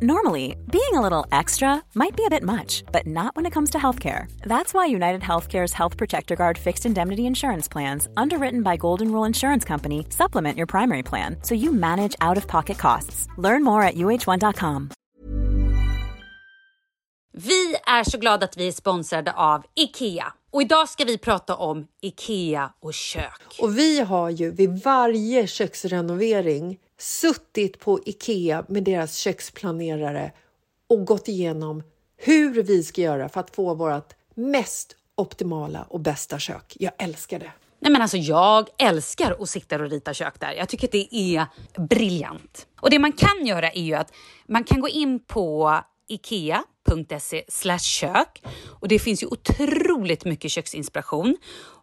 Normally, being a little extra might be a bit much, but not when it comes to healthcare. That's why United Healthcare's Health Protector Guard fixed indemnity insurance plans, underwritten by Golden Rule Insurance Company, supplement your primary plan so you manage out of pocket costs. Learn more at uh1.com. Vi är så glada att vi är sponsrade av IKEA. Och idag ska vi prata om IKEA och kök. Och vi har ju vid varje köksrenovering suttit på Ikea med deras köksplanerare och gått igenom hur vi ska göra för att få vårt mest optimala och bästa kök. Jag älskar det. Nej men alltså jag älskar att sitta och rita kök där. Jag tycker att det är briljant. Och det man kan göra är ju att man kan gå in på ikea.se kök och det finns ju otroligt mycket köksinspiration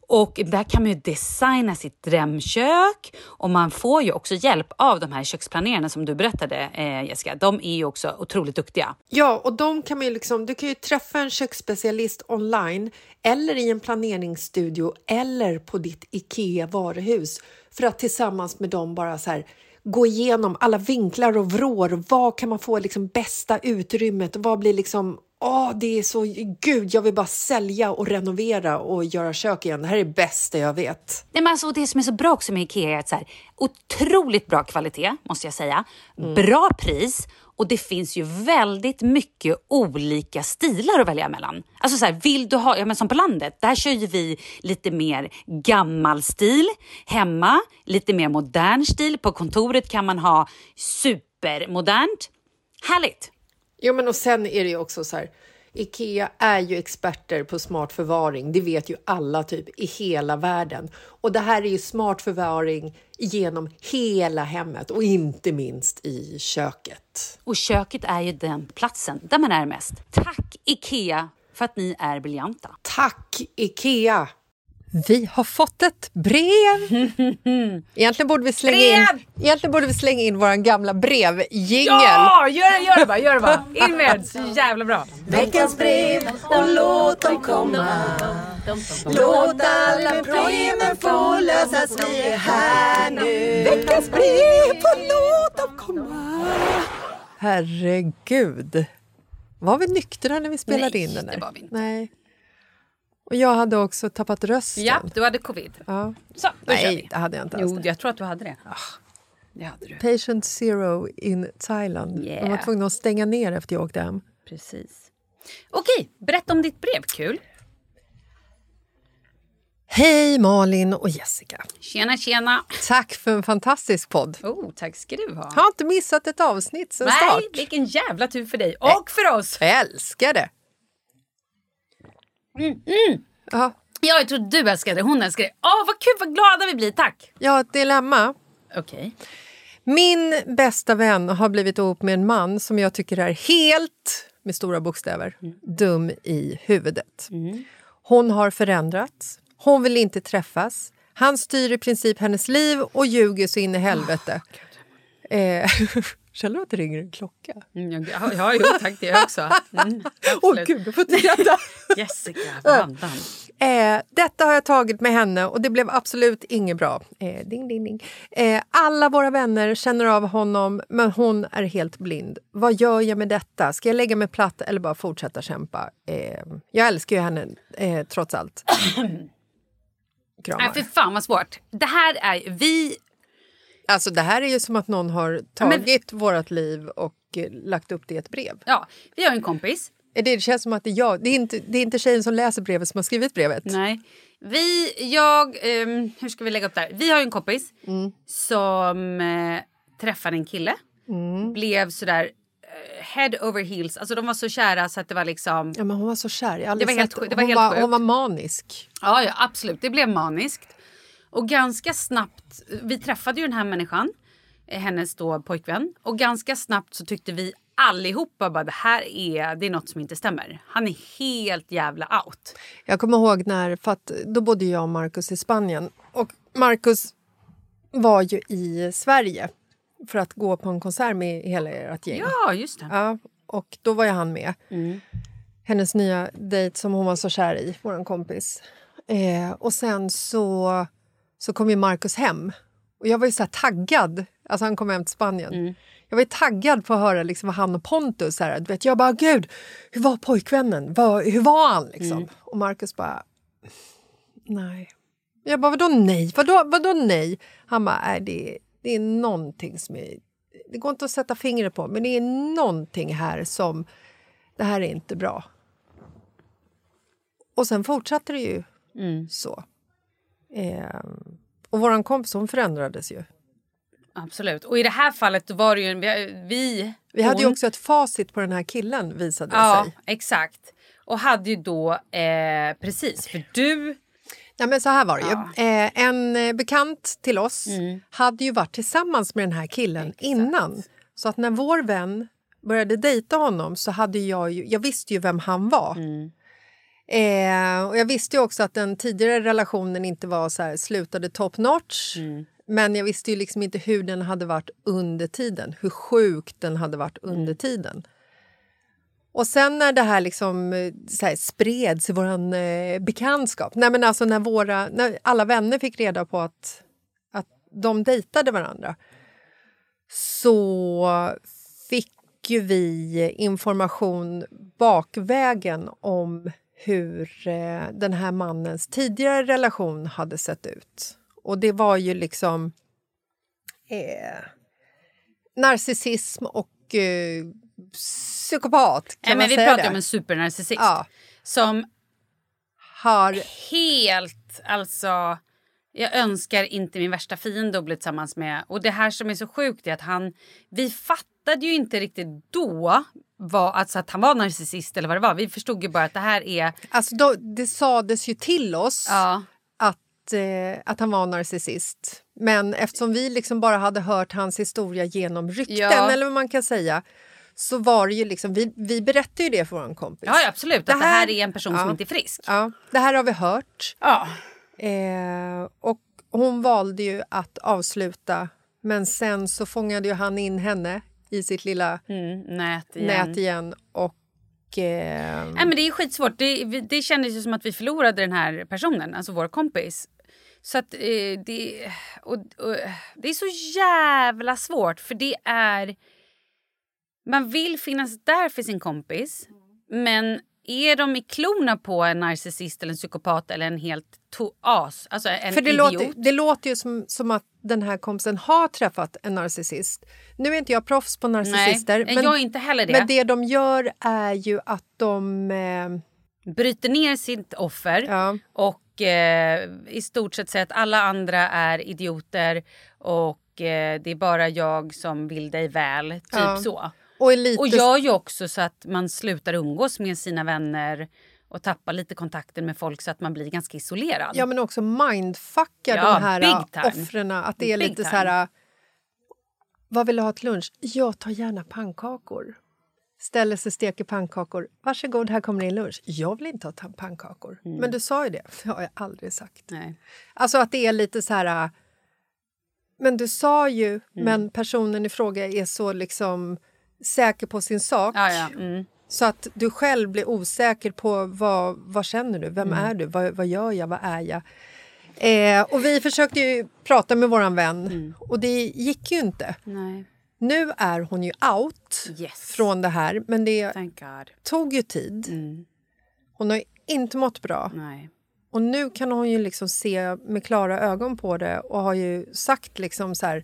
och där kan man ju designa sitt drömkök och man får ju också hjälp av de här köksplanerarna som du berättade eh, Jessica. De är ju också otroligt duktiga. Ja, och de kan man ju liksom, du kan ju träffa en köksspecialist online eller i en planeringsstudio eller på ditt IKEA varuhus för att tillsammans med dem bara så här gå igenom alla vinklar och vrår. Vad kan man få liksom bästa utrymmet? Vad blir liksom Åh, det är så... Gud, jag vill bara sälja och renovera och göra kök igen. Det här är det bästa jag vet. Nej, men alltså, det som är så bra också med Ikea är att så här, otroligt bra kvalitet, måste jag säga. Mm. Bra pris och det finns ju väldigt mycket olika stilar att välja mellan. Alltså så här, vill du ha, ja men som på landet, där kör ju vi lite mer gammal stil. Hemma, lite mer modern stil. På kontoret kan man ha supermodernt. Härligt! Jo, men och sen är det ju också så här. Ikea är ju experter på smart förvaring. Det vet ju alla typ i hela världen. Och det här är ju smart förvaring genom hela hemmet och inte minst i köket. Och köket är ju den platsen där man är mest. Tack Ikea för att ni är briljanta. Tack Ikea! Vi har fått ett brev! Egentligen borde vi slänga brev! in, egentligen borde vi slänga in vår gamla brevjingel. Ja, gör det, gör det bara, gör det bara. In med så jävla bra. Veckans brev och låt dem komma. Låt alla problemen få lösas, vi är här nu. Veckans brev och låt dem komma. Herregud. Var vi nyktra när vi spelade Nej, in den där? det var vi inte. Nej. Och jag hade också tappat rösten. Ja, du hade covid. Ja. Så, Nej, det hade jag inte. Jo, jag tror att du hade det. Ah, det hade du. Patient zero in Thailand. De var Yeah. tvungna att stänga ner efter jag åkte hem. Precis. Okej, berätta om ditt brev. Kul. Hej Malin och Jessica. Tjena, tjena. Tack för en fantastisk podd. Oh, tack ska du ha. Har inte missat ett avsnitt sen Nej, start. vilken jävla tur för dig och för oss. Jag älskar det. Ja, Ja, jag tror du älskar det, hon älskar det. Åh, vad kul, vad glada vi blir. Tack. jag har ett dilemma. Okej. Min bästa vän har blivit ihop med en man som jag tycker är helt, med stora bokstäver, dum i huvudet. Hon har förändrats. Hon vill inte träffas. Han styr i princip hennes liv och ljuger så in i helvete. eh, Känner du att det ringer en klocka? Mm, ja, ja, jo tack, det också. Mm, Åh absolut. gud, jag får skratta! Jessica, vandan. Eh, detta har jag tagit med henne och det blev absolut inget bra. Eh, ding, ding, ding. Eh, alla våra vänner känner av honom, men hon är helt blind. Vad gör jag med detta? Ska jag lägga mig platt eller bara fortsätta kämpa? Eh, jag älskar ju henne, eh, trots allt. Nej, Kramar. för fan vad svårt. Det här är... Vi... Alltså, det här är ju som att någon har tagit vårt liv och eh, lagt upp det i ett brev. Ja, vi har en kompis. Eh, Det känns som att det är jag. Det är inte, det är inte tjejen som läser brevet som har skrivit brevet. Nej. Vi, jag, ehm, hur ska vi lägga upp det här? Vi har en kompis som eh, träffade en kille. Blev sådär head over heels. Alltså de var så kära så att det var liksom... Ja, men hon var så kär. Jag Det var helt sett- det var hon, helt var, sjukt. hon var manisk. Ja, ja, absolut. Det blev maniskt. Och ganska snabbt, vi träffade ju den här människan, eh, hennes då pojkvän. Och ganska snabbt så tyckte vi allihopa bara det här är, det är något som inte stämmer. Han är helt jävla out. Jag kommer ihåg när, för att då bodde jag och Marcus i Spanien. Och Marcus var ju i Sverige för att gå på en konsert med hela ert gäng. Ja, just det. Ja, och då var ju han med. Hennes nya dejt som hon var så kär i, vår kompis. Eh, och sen så, så kom ju Marcus hem. Och jag var ju så taggad. Alltså han kom hem till Spanien. Jag Jag var taggad på att höra liksom han och Pontus... Här, du vet, jag bara, gud, hur var pojkvännen? Var, hur var han? Liksom? Mm. Och Markus bara, nej. Jag bara, vadå nej? Vadå, vadå nej? Han bara, nej, det, det är någonting som är... Det går inte att sätta fingret på, men det är någonting här som... Det här är inte bra. Och sen fortsatte det ju Mm. så. Eh, och vår kompis hon förändrades ju. Absolut. Och i det här fallet var det ju... Vi... vi Vi hade ju också ett facit på den här killen visade det Ja, sig. exakt. Och hade ju då... Eh, precis, för du... Ja, men så här var det Ja. ju. Eh, en eh, bekant till oss Mm. hade ju varit tillsammans med den här killen innan. Så att när vår vän började dejta honom så hade jag ju, jag visste ju vem han var. Mm. Eh, och jag visste ju också att den tidigare relationen inte var så här, slutade top notch. Mm. Men jag visste ju liksom inte hur den hade varit under tiden. Hur sjuk den hade varit under Mm. tiden. Och sen när det här liksom eh, så här, spreds i vår eh, bekantskap, nej men alltså när, våra, när alla vänner fick reda på att, att de dejtade varandra så fick ju vi information bakvägen om hur eh, den här mannens tidigare relation hade sett ut. Och det var ju liksom eh, narcissism och eh, psykopat. Kan Nej, men vi pratar det? om en supernarcissist. Ja, Som har... helt... Alltså... Jag önskar inte min värsta fiende att bli tillsammans med. Och det här som är så sjukt är att han... Vi fattade ju inte riktigt då vad, alltså att han var narcissist eller vad det var. Vi förstod ju bara att det här är... Alltså då, det sades ju till oss Ja, att, eh, att han var narcissist. Men eftersom vi liksom bara hade hört hans historia genom rykten, Ja. eller vad man kan säga, så var det ju liksom... Vi, vi berättade ju det för vår kompis. ja absolut. Att Det det här här- är en person Ja. som inte är frisk. Ja, det här har vi hört. Ja. Eh, och hon valde ju att avsluta, men sen så fångade ju han in henne i sitt lilla Mm, nät igen. nät igen. Och... Eh, Nej, men det är skitsvårt. Det, det kändes ju som att vi förlorade den här personen, alltså vår kompis. Så att eh, det, och, och, det är så jävla svårt för det är... Man vill finnas där för sin kompis men är de i klorna på en narcissist eller en psykopat eller en helt to- as, alltså en För det idiot. låter, det låter ju som, som att den här kompisen har träffat en narcissist. Nu är inte jag proffs på narcissister. Nej, men, jag inte heller det. men det de gör är ju att de... Eh, Bryter ner sitt offer. ja, och eh, i stort sett säga att alla andra är idioter och eh, det är bara jag som vill dig väl. Typ Ja. så. och lite... Och gör ju också så att man slutar umgås med sina vänner och tappar lite kontakten med folk så att man blir ganska isolerad. Ja, men också mindfuckar Ja, de här offren. Att det är Big lite time. så här... Vad vill du ha till lunch? Jag tar gärna pannkakor. Ställer sig steker pannkakor. Varsågod, här kommer din lunch. Jag vill inte ha pannkakor. Mm. Men du sa ju det. Det har jag aldrig sagt. Nej. Alltså att det är lite så här... Men du sa ju, Mm. men personen i fråga är så liksom säker på sin sak Ja, ja. Mm. Så att du själv blir osäker på vad, vad känner du, vem Mm. är du, vad, vad gör jag, vad är jag? Eh, och vi försökte ju prata med vår vän Mm. och det gick ju inte. Nej. Nu är hon ju out Yes. från det här, men det tog ju tid. Mm. Hon har ju inte mått bra. Nej. Och nu kan hon ju liksom se med klara ögon på det och har ju sagt liksom så här...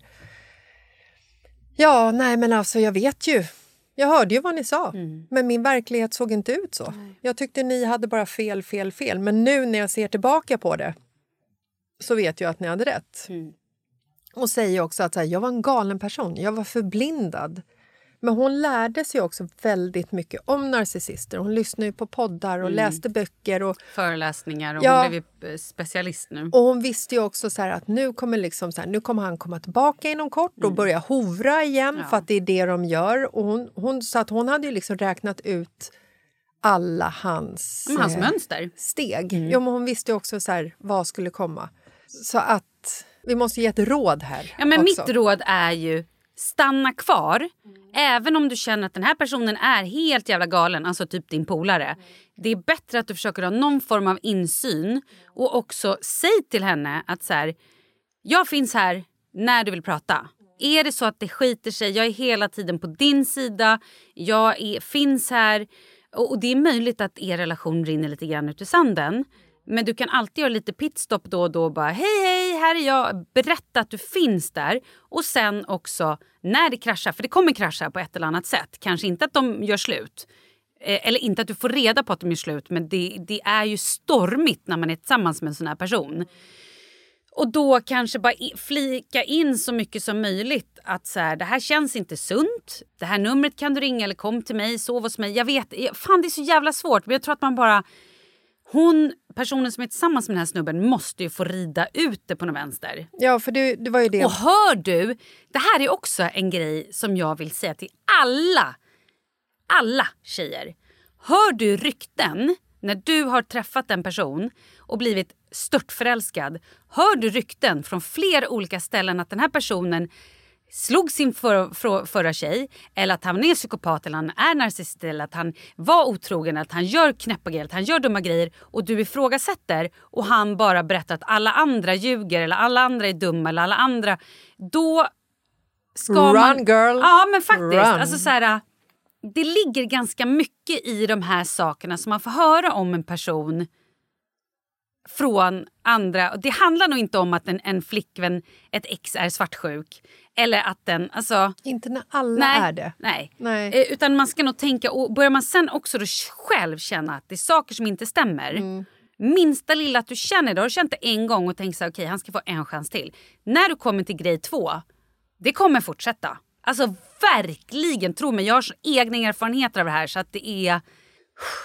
Ja, nej men alltså jag vet ju. Jag hörde ju vad ni sa, Mm. men min verklighet såg inte ut så. Jag tyckte ni hade bara fel, fel, fel. Men nu när jag ser tillbaka på det så vet jag att ni hade rätt. Mm. Och säger också att här, jag var en galen person, jag var förblindad. Men hon lärde sig också väldigt mycket om narcissister. Hon lyssnade på poddar och läste böcker. Och, Föreläsningar och Ja. hon blev eh, specialist nu. och hon visste ju också så att nu kommer, liksom så här, nu kommer han komma tillbaka inom kort och börja hovra igen Mm. Ja. för att det är det de gör. Och hon, hon, så att hon hade ju liksom räknat ut alla hans, Men hans eh, mönster. steg. Mm. Jo, men hon visste ju också så här, vad skulle komma. Så att vi måste ge ett råd här. Ja, men också. mitt råd är ju stanna kvar. Även om du känner att den här personen är helt jävla galen, alltså typ din polare. Det är bättre att du försöker ha någon form av insyn och också säg till henne att så här, jag finns här när du vill prata. är det så att det skiter sig, jag är hela tiden på din sida, jag är, finns här. Och, och det är möjligt att er relation rinner lite grann ut i sanden. Men du kan alltid göra lite pitstop då och då och bara hej hej, här är jag. Berätta att du finns där. Och sen också när det kraschar, för det kommer krascha på ett eller annat sätt. Kanske inte att de gör slut. Eh, eller inte att du får reda på att de gör slut men det, det är ju stormigt när man är tillsammans med en sån här person. Och då kanske bara flika in så mycket som möjligt att så här, det här känns inte sunt. Det här numret kan du ringa eller kom till mig, sov hos mig. Jag vet, fan det är så jävla svårt men jag tror att man bara hon, personen som är tillsammans med den här snubben måste ju få rida ut det på något vänster. Ja, för det, det var ju det. Och hör du, det här är också en grej som jag vill säga till alla, alla tjejer. Hör du rykten när du har träffat en person och blivit störtförälskad. Hör du rykten från flera olika ställen att den här personen slog sin för, för, förra tjej eller att han är psykopat eller han är narcissist eller att han var otrogen eller att han gör knäppa grejer, att han gör dumma grejer och du ifrågasätter och han bara berättar att alla andra ljuger eller alla andra är dumma eller alla andra. Då ska Run man... girl! Ja men faktiskt. Run. Alltså så här, det ligger ganska mycket i de här sakerna som man får höra om en person från andra. Det handlar nog inte om att en, en flickvän, ett ex, är svartsjuk. Eller att den... Alltså, Inte när alla nej, är det. Nej. Nej. Eh, utan man ska nog tänka... Och börjar man sen också då själv känna att det är saker som inte stämmer. Mm. Minsta lilla att du känner det. Har du känt det en gång och tänkt så här, okej han ska få en chans till. När du kommer till grej två, det kommer fortsätta. Alltså verkligen, tro mig. Jag har så egna erfarenheter av det här så att det är...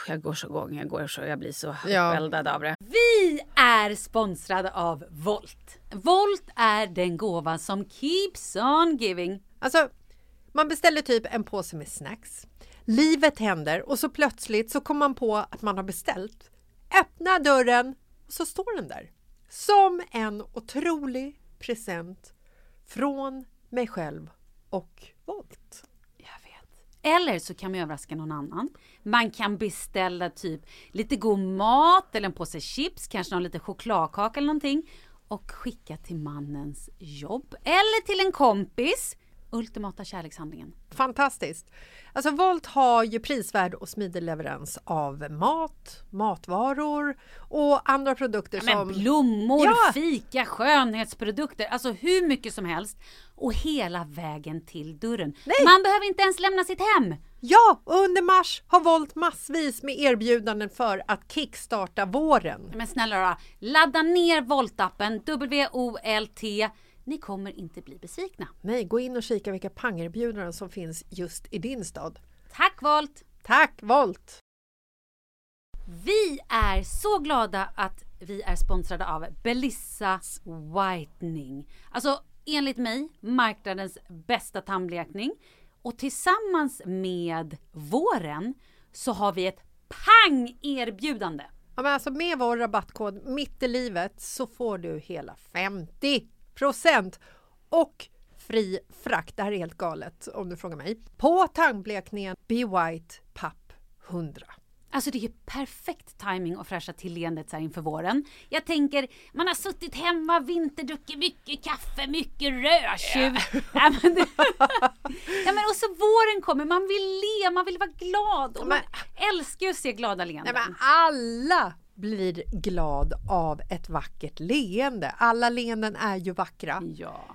Jag går så igång, jag går så, jag blir så Ja. uppeldad av det. Vi är sponsrade av Volt. Volt är den gåva som keeps on giving. Alltså, man beställer typ en påse med snacks. Livet händer och så plötsligt så kommer man på att man har beställt. Öppna dörren och så står den där. Som en otrolig present från mig själv och Volt. Eller så kan man överraska någon annan. Man kan beställa typ lite god mat eller en påse chips, kanske någon liten chokladkaka eller någonting. Och skicka till mannens jobb. Eller till en kompis. Ultimata kärlekshandlingen. Fantastiskt! Alltså Volt har ju prisvärd och smidig leverans av mat, matvaror och andra produkter Men som... blommor, Ja! fika, skönhetsprodukter. Alltså hur mycket som helst. Och hela vägen till dörren. Man behöver inte ens lämna sitt hem. Ja, och under mars har Volt massvis med erbjudanden för att kickstarta våren. Men snälla då, ladda ner Volt-appen, W-O-L-T. Ni kommer inte bli besvikna. Nej, gå in och kika vilka pangerbjudanden som finns just i din stad. Tack Volt! Tack Volt! Vi är så glada att vi är sponsrade av Belissa Whitening. Alltså enligt mig marknadens bästa tandblekning. Och tillsammans med våren så har vi ett pang-erbjudande. Ja, men alltså med vår rabattkod mitt i livet så får du hela 50 och fri frakt. Det här är helt galet om du frågar mig. På tandblekningen Be White Papp 100. Alltså det är ju perfekt timing att fräscha till leendet så här inför våren. Jag tänker, man har suttit hemma, vinterdruckit mycket kaffe, mycket rödtjut. Ja. men ja men och så våren kommer, man vill le, man vill vara glad. Och man älskar ju att se glada leenden. Nej, men alla blir glad av ett vackert leende. Alla leenden är ju vackra. Ja.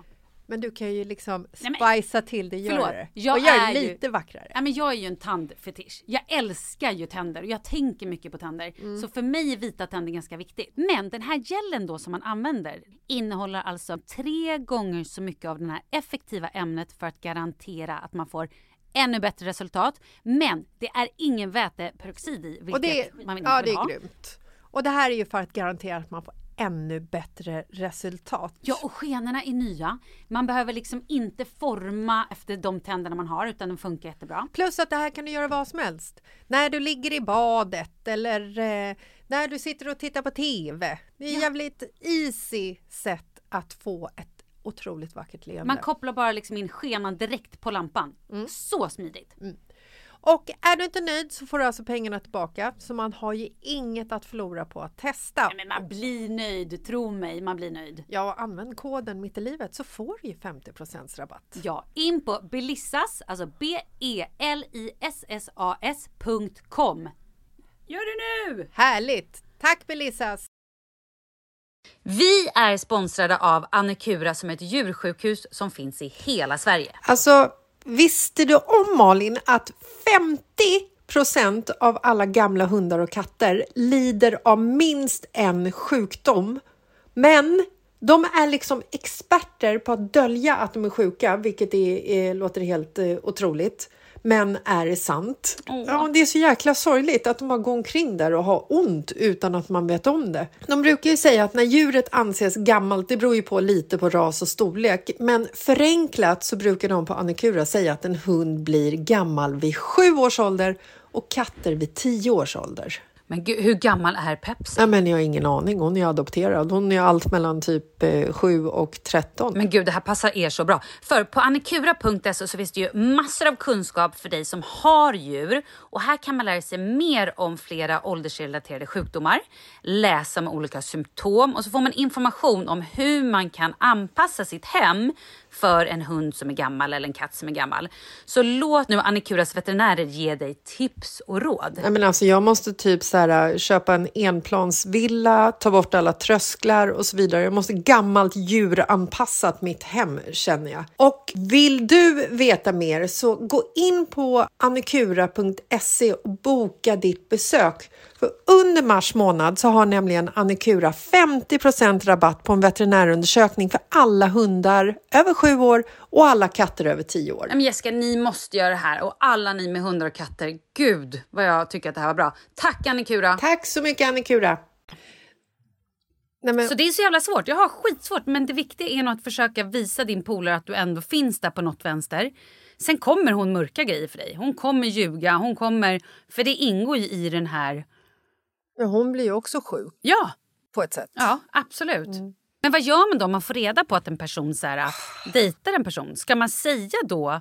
Men du kan ju liksom spicea till det, Förlåt, göra det. jag och göra är det ju- lite vackrare. Ja, men jag är ju en tandfetisch. Jag älskar ju tänder och jag tänker mycket på tänder. Så för mig är vita tänder ganska viktigt. Men den här gelen då som man använder innehåller alltså tre gånger så mycket av det här effektiva ämnet för att garantera att man får ännu bättre resultat. Men det är ingen väteperoxid i, vilket Och det, man inte ja, vill det är ha. grymt. Och det här är ju för att garantera att man får ännu bättre resultat. Ja, och skenorna är nya. Man behöver liksom inte forma efter de tänderna man har utan de funkar jättebra. Plus att det här kan du göra vad som helst. När du ligger i badet eller eh, när du sitter och tittar på TV. Det är ett jävligt easy sätt att få ett otroligt vackert leende. Man kopplar bara liksom in skenan direkt på lampan. Så smidigt. Och är du inte nöjd så får du alltså pengarna tillbaka. Så man har ju inget att förlora på att testa. Nej, men man blir nöjd, tro mig, man blir nöjd. Ja, använd koden mitt i livet så får du ju 50 rabatt. Ja, in på Belissas, alltså B-E-L-I-S-S-A-S.com. Gör det nu! Härligt! Tack Belissas! Vi är sponsrade av Annekura som är ett djursjukhus som finns i hela Sverige. Alltså, visste du om Malin att 50% av alla gamla hundar och katter lider av minst en sjukdom? Men de är liksom experter på att dölja att de är sjuka, vilket är, är, låter helt eh, otroligt men är det sant? Oh. Ja, det är så jäkla sorgligt att de bara går omkring där och har ont utan att man vet om det. De brukar ju säga att när djuret anses gammalt, det beror ju på lite på ras och storlek, men förenklat så brukar de på Annikura säga att en hund blir gammal vid sju års ålder och katter vid tio års ålder. Men gud, hur gammal är Pepsi? Ja, men jag har ingen aning. Hon är adopterad. Hon är allt mellan typ eh, 7 och 13. Men gud, det här passar er så bra. För på annikura.se så finns det ju massor av kunskap för dig som har djur. Och här kan man lära sig mer om flera åldersrelaterade sjukdomar, läsa om olika symptom och så får man information om hur man kan anpassa sitt hem för en hund som är gammal eller en katt som är gammal. Så låt nu Annikuras veterinärer ge dig tips och råd. Nej, men alltså, jag måste typ så här, äh, köpa en enplansvilla, ta bort alla trösklar och så vidare. Jag måste gammalt djuranpassat mitt hem känner jag. Och vill du veta mer så gå in på annikura.se och boka ditt besök. För under mars månad så har nämligen Annikura 50% rabatt på en veterinärundersökning för alla hundar över sju år och alla katter över tio år. Men Jessica, ni måste göra det här och alla ni med hundar och katter. Gud vad jag tycker att det här var bra. Tack Annikura! Tack så mycket Annikura! Nej, men... Så det är så jävla svårt. Jag har skitsvårt men det viktiga är nog att försöka visa din polare att du ändå finns där på något vänster. Sen kommer hon mörka grejer för dig. Hon kommer ljuga, hon kommer... För det ingår ju i den här men hon blir ju också sjuk. Ja. På ett sätt. Ja, absolut. Mm. Men vad gör man då om man får reda på att en person så här, dejtar en person? Ska man säga då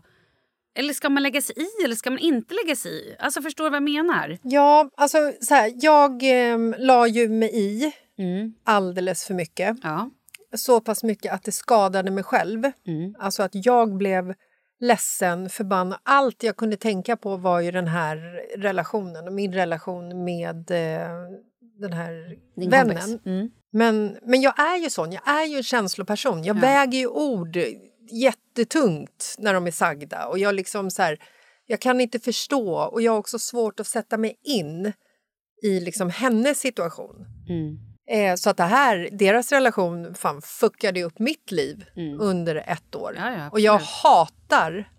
eller ska man lägga sig i eller ska man inte lägga sig i? Alltså förstår du vad jag menar? Ja, alltså så här, jag eh, la ju mig i mm. alldeles för mycket. Ja. Så pass mycket att det skadade mig själv. Mm. Alltså att jag blev ledsen, förbannad. Allt jag kunde tänka på var ju den här relationen och min relation med eh, den här Din vännen. Mm. Men, men jag är ju sån, jag är ju en känsloperson. Jag ja. väger ju ord jättetungt när de är sagda och jag liksom så här, jag kan inte förstå och jag har också svårt att sätta mig in i liksom hennes situation. Mm. Eh, så att det här, deras relation fan fuckade upp mitt liv mm. under ett år. Ja, ja, och jag hatar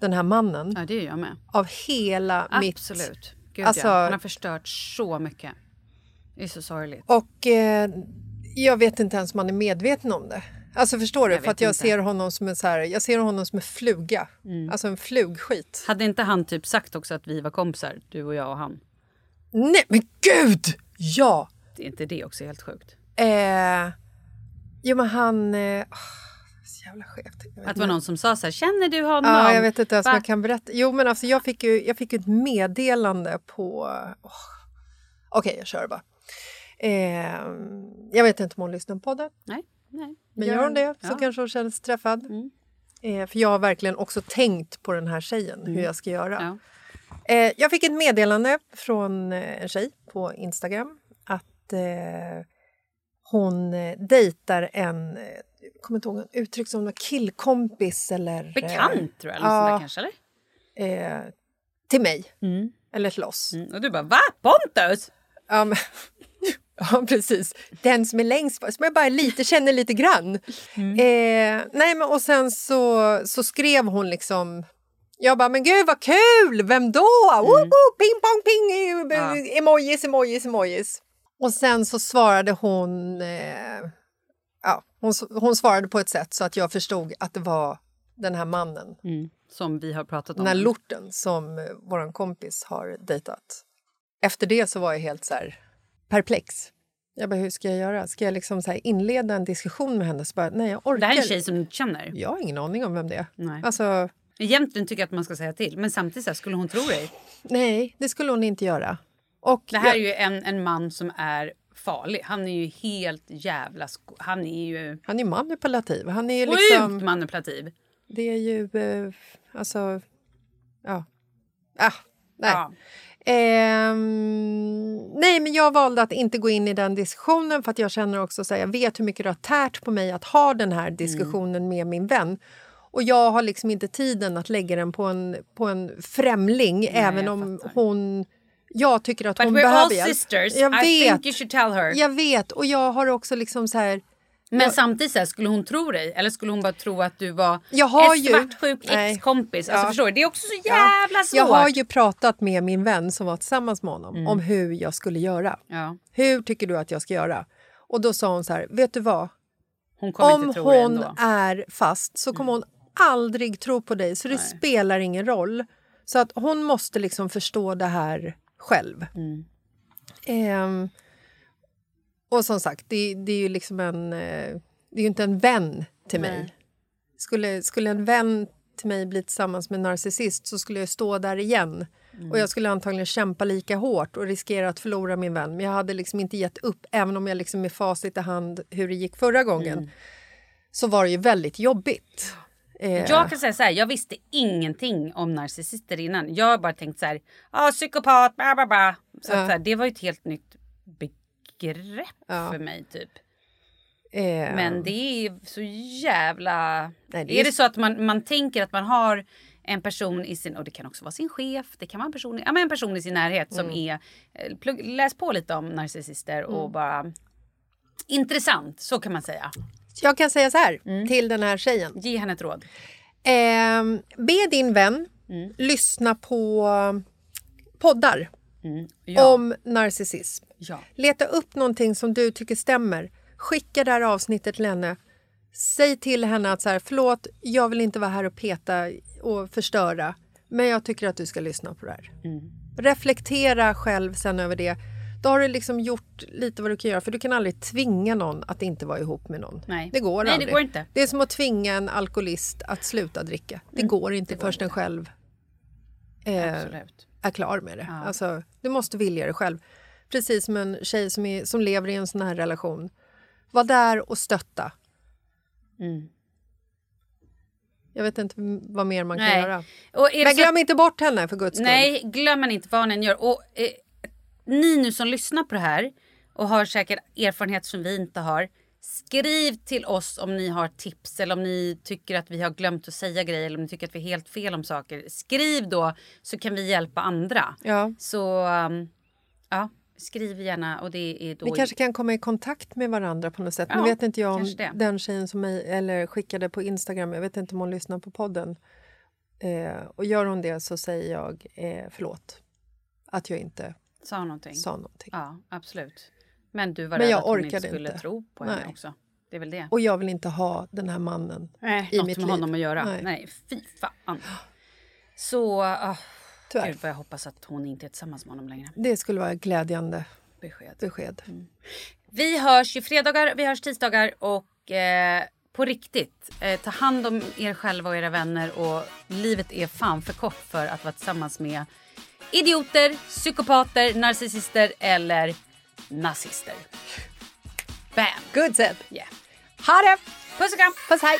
den här mannen. Ja, det gör jag med. Av hela absolut. mitt... Absolut. alltså, ja. Han har förstört så mycket. Det är så sorgligt. Och eh, jag vet inte ens om han är medveten om det. Alltså förstår du? Jag För att jag ser honom som en så här, jag ser honom som en fluga. Mm. Alltså en flugskit. Hade inte han typ sagt också att vi var kompisar, du och jag och han? Nej men gud! Ja! Är inte det också helt sjukt? Eh, jo men han... Eh, så jävla skevt. Att det var någon som sa så här, känner du honom? Ja, jag vet inte ens om jag kan berätta. Jo men alltså jag fick ju, jag fick ett meddelande på... Oh. Okej, okay, jag kör bara. Eh, jag vet inte om hon lyssnar på det. Nej. nej. Men gör hon det så ja. kanske hon känner sig träffad. Mm. Eh, för jag har verkligen också tänkt på den här tjejen, mm. hur jag ska göra. Ja. Eh, jag fick ett meddelande från eh, en tjej på Instagram eh, hon eh, dejtar en, eh, jag kommer inte ihåg, uttryck som någon killkompis eller... Eh, Bekant tror jag, eller ja, kanske eller? Eh, till mig. Mm. Eller till oss. Mm. Och du bara va? Pontus? Ja, men, ja precis. Den som är längst bort, som jag bara lite känner lite grann. Mm. Eh, nej men och sen så, så skrev hon liksom jag bara, men gud vad kul! Vem då? Mm. Woho, ping pong ping! Ja. Emojis, emojis, emojis. Och sen så svarade hon... Eh, ja, hon, hon svarade på ett sätt så att jag förstod att det var den här mannen. Mm, som vi har pratat om. Den här lorten som eh, vår kompis har dejtat. Efter det så var jag helt så här perplex. Jag bara, hur ska jag göra? Ska jag liksom så inleda en diskussion med henne? Så bara, nej, jag orkar. Det här är en tjej som du känner? Jag har ingen aning om vem det är. Nej. Alltså, Egentligen tycker jag att man ska säga till, men samtidigt så här, skulle hon tro dig? Nej, det skulle hon inte göra. Och Det här jag- är ju en, en man som är farlig. Han är ju helt jävla... Han är ju Han är manipulativ. Han är ju sjukt liksom... manipulativ. Det är ju... Eh, alltså... Ja. Ah, nej. Ja. Ehm, nej, men jag valde att inte gå in i den diskussionen för att jag känner också så här, jag vet hur mycket det har tärt på mig att ha den här diskussionen med min vän. Och jag har liksom inte tiden att lägga den på en, på en främling även jag om hon... Jag tycker att But hon we're all behöver hjälp. sisters. Jag I vet. think you should tell her. Jag vet. Och jag har också liksom så här... Men samtidigt så här, skulle hon tro dig? Eller skulle hon bara tro att du var Jag har en ju- svartsjuk Nej. ex-kompis? Alltså, Ja. förstår du? Det är också så jävla svårt. Jag har ju pratat med min vän som var tillsammans med honom om hur jag skulle göra. ja. Hur tycker du att jag ska göra? Och då sa hon så här, vet du vad? Hon Om hon är fast så kommer hon aldrig tro på dig, så det spelar ingen roll. Så att hon måste liksom förstå det här själv. Mm. Ehm, och som sagt, det, det är ju liksom en... eh, Det är ju inte en vän till mig. Skulle, skulle en vän till mig bli tillsammans med en narcissist så skulle jag stå där igen. Och jag skulle antagligen kämpa lika hårt och riskera att förlora min vän. Men jag hade liksom inte gett upp, även om jag liksom med facit i hand hur det gick förra gången. Så var det ju väldigt jobbigt. Eh, Jag kan säga så här, jag visste ingenting om narcissister innan. Jag har bara tänkt så här, ah, psykopat, bla bla bla. Så, Ja. så här, det var ju ett helt nytt begrepp Ja. för mig typ. eh, Men det är så jävla... Nej, det är är- det så att man, man tänker att man har en person i sin, och det kan också vara sin chef, det kan vara en person, i- ja, men en person i sin närhet som Mm. är, eh, plugg, läs på lite om narcissister och bara intressant, så kan man säga. Jag kan säga så här Mm. till den här tjejen. Ge henne ett råd. Eh, be din vän Mm. lyssna på poddar Ja. om narcissism. ja. Leta upp någonting som du tycker stämmer. Skicka det här avsnittet till henne. Säg till henne att så här, förlåt, jag vill inte vara här och peta och förstöra. Men jag tycker att du ska lyssna på det här. Mm. Reflektera själv sen över det. Då har du liksom gjort lite vad du kan göra. För du kan aldrig tvinga någon att inte vara ihop med någon. Nej. Det går Nej, det aldrig. går inte. Det är som att tvinga en alkoholist att sluta dricka. Det går inte Mm. det går förrän den själv eh, är klar med det. Ja. Alltså, du måste vilja det själv. Precis som en tjej som, är, som lever i en sån här relation. Var där och stötta. Mm. Jag vet inte vad mer man kan Nej. göra. Det Men glöm inte bort henne för guds skull. Nej, glöm inte vad ni än gör. Och eh, ni nu som lyssnar på det här och har säkert erfarenhet som vi inte har. Skriv till oss om ni har tips eller om ni tycker att vi har glömt att säga grejer eller om ni tycker att vi är helt fel om saker. Skriv då så kan vi hjälpa andra. Ja. Så um, ja, skriv gärna och det är då... Vi kanske kan komma i kontakt med varandra på något sätt. Ja, nu vet inte jag om den tjejen som mig, eller skickade på Instagram, jag vet inte om hon lyssnar på podden. Eh, och gör hon det så säger jag eh, förlåt. Att jag inte Sa någonting. sa någonting. Ja, absolut. Men du var Men rädd att hon inte skulle inte. tro på henne Nej. också. Det är väl det. Och jag vill inte ha den här mannen Nej, i något mitt med liv. honom att göra. Nej, Nej. fy fan. Så, ah, Tyvärr. gud jag hoppas att hon inte är tillsammans med honom längre. Det skulle vara glädjande Besked. besked. Vi hörs ju fredagar, vi hörs tisdagar och eh, på riktigt, eh, ta hand om er själva och era vänner och livet är fan för kort för att vara tillsammans med idioter, psykopater, narcissister eller nazister. Bam! Good said! Yeah. Ha det! Puss och kram! Puss, hej!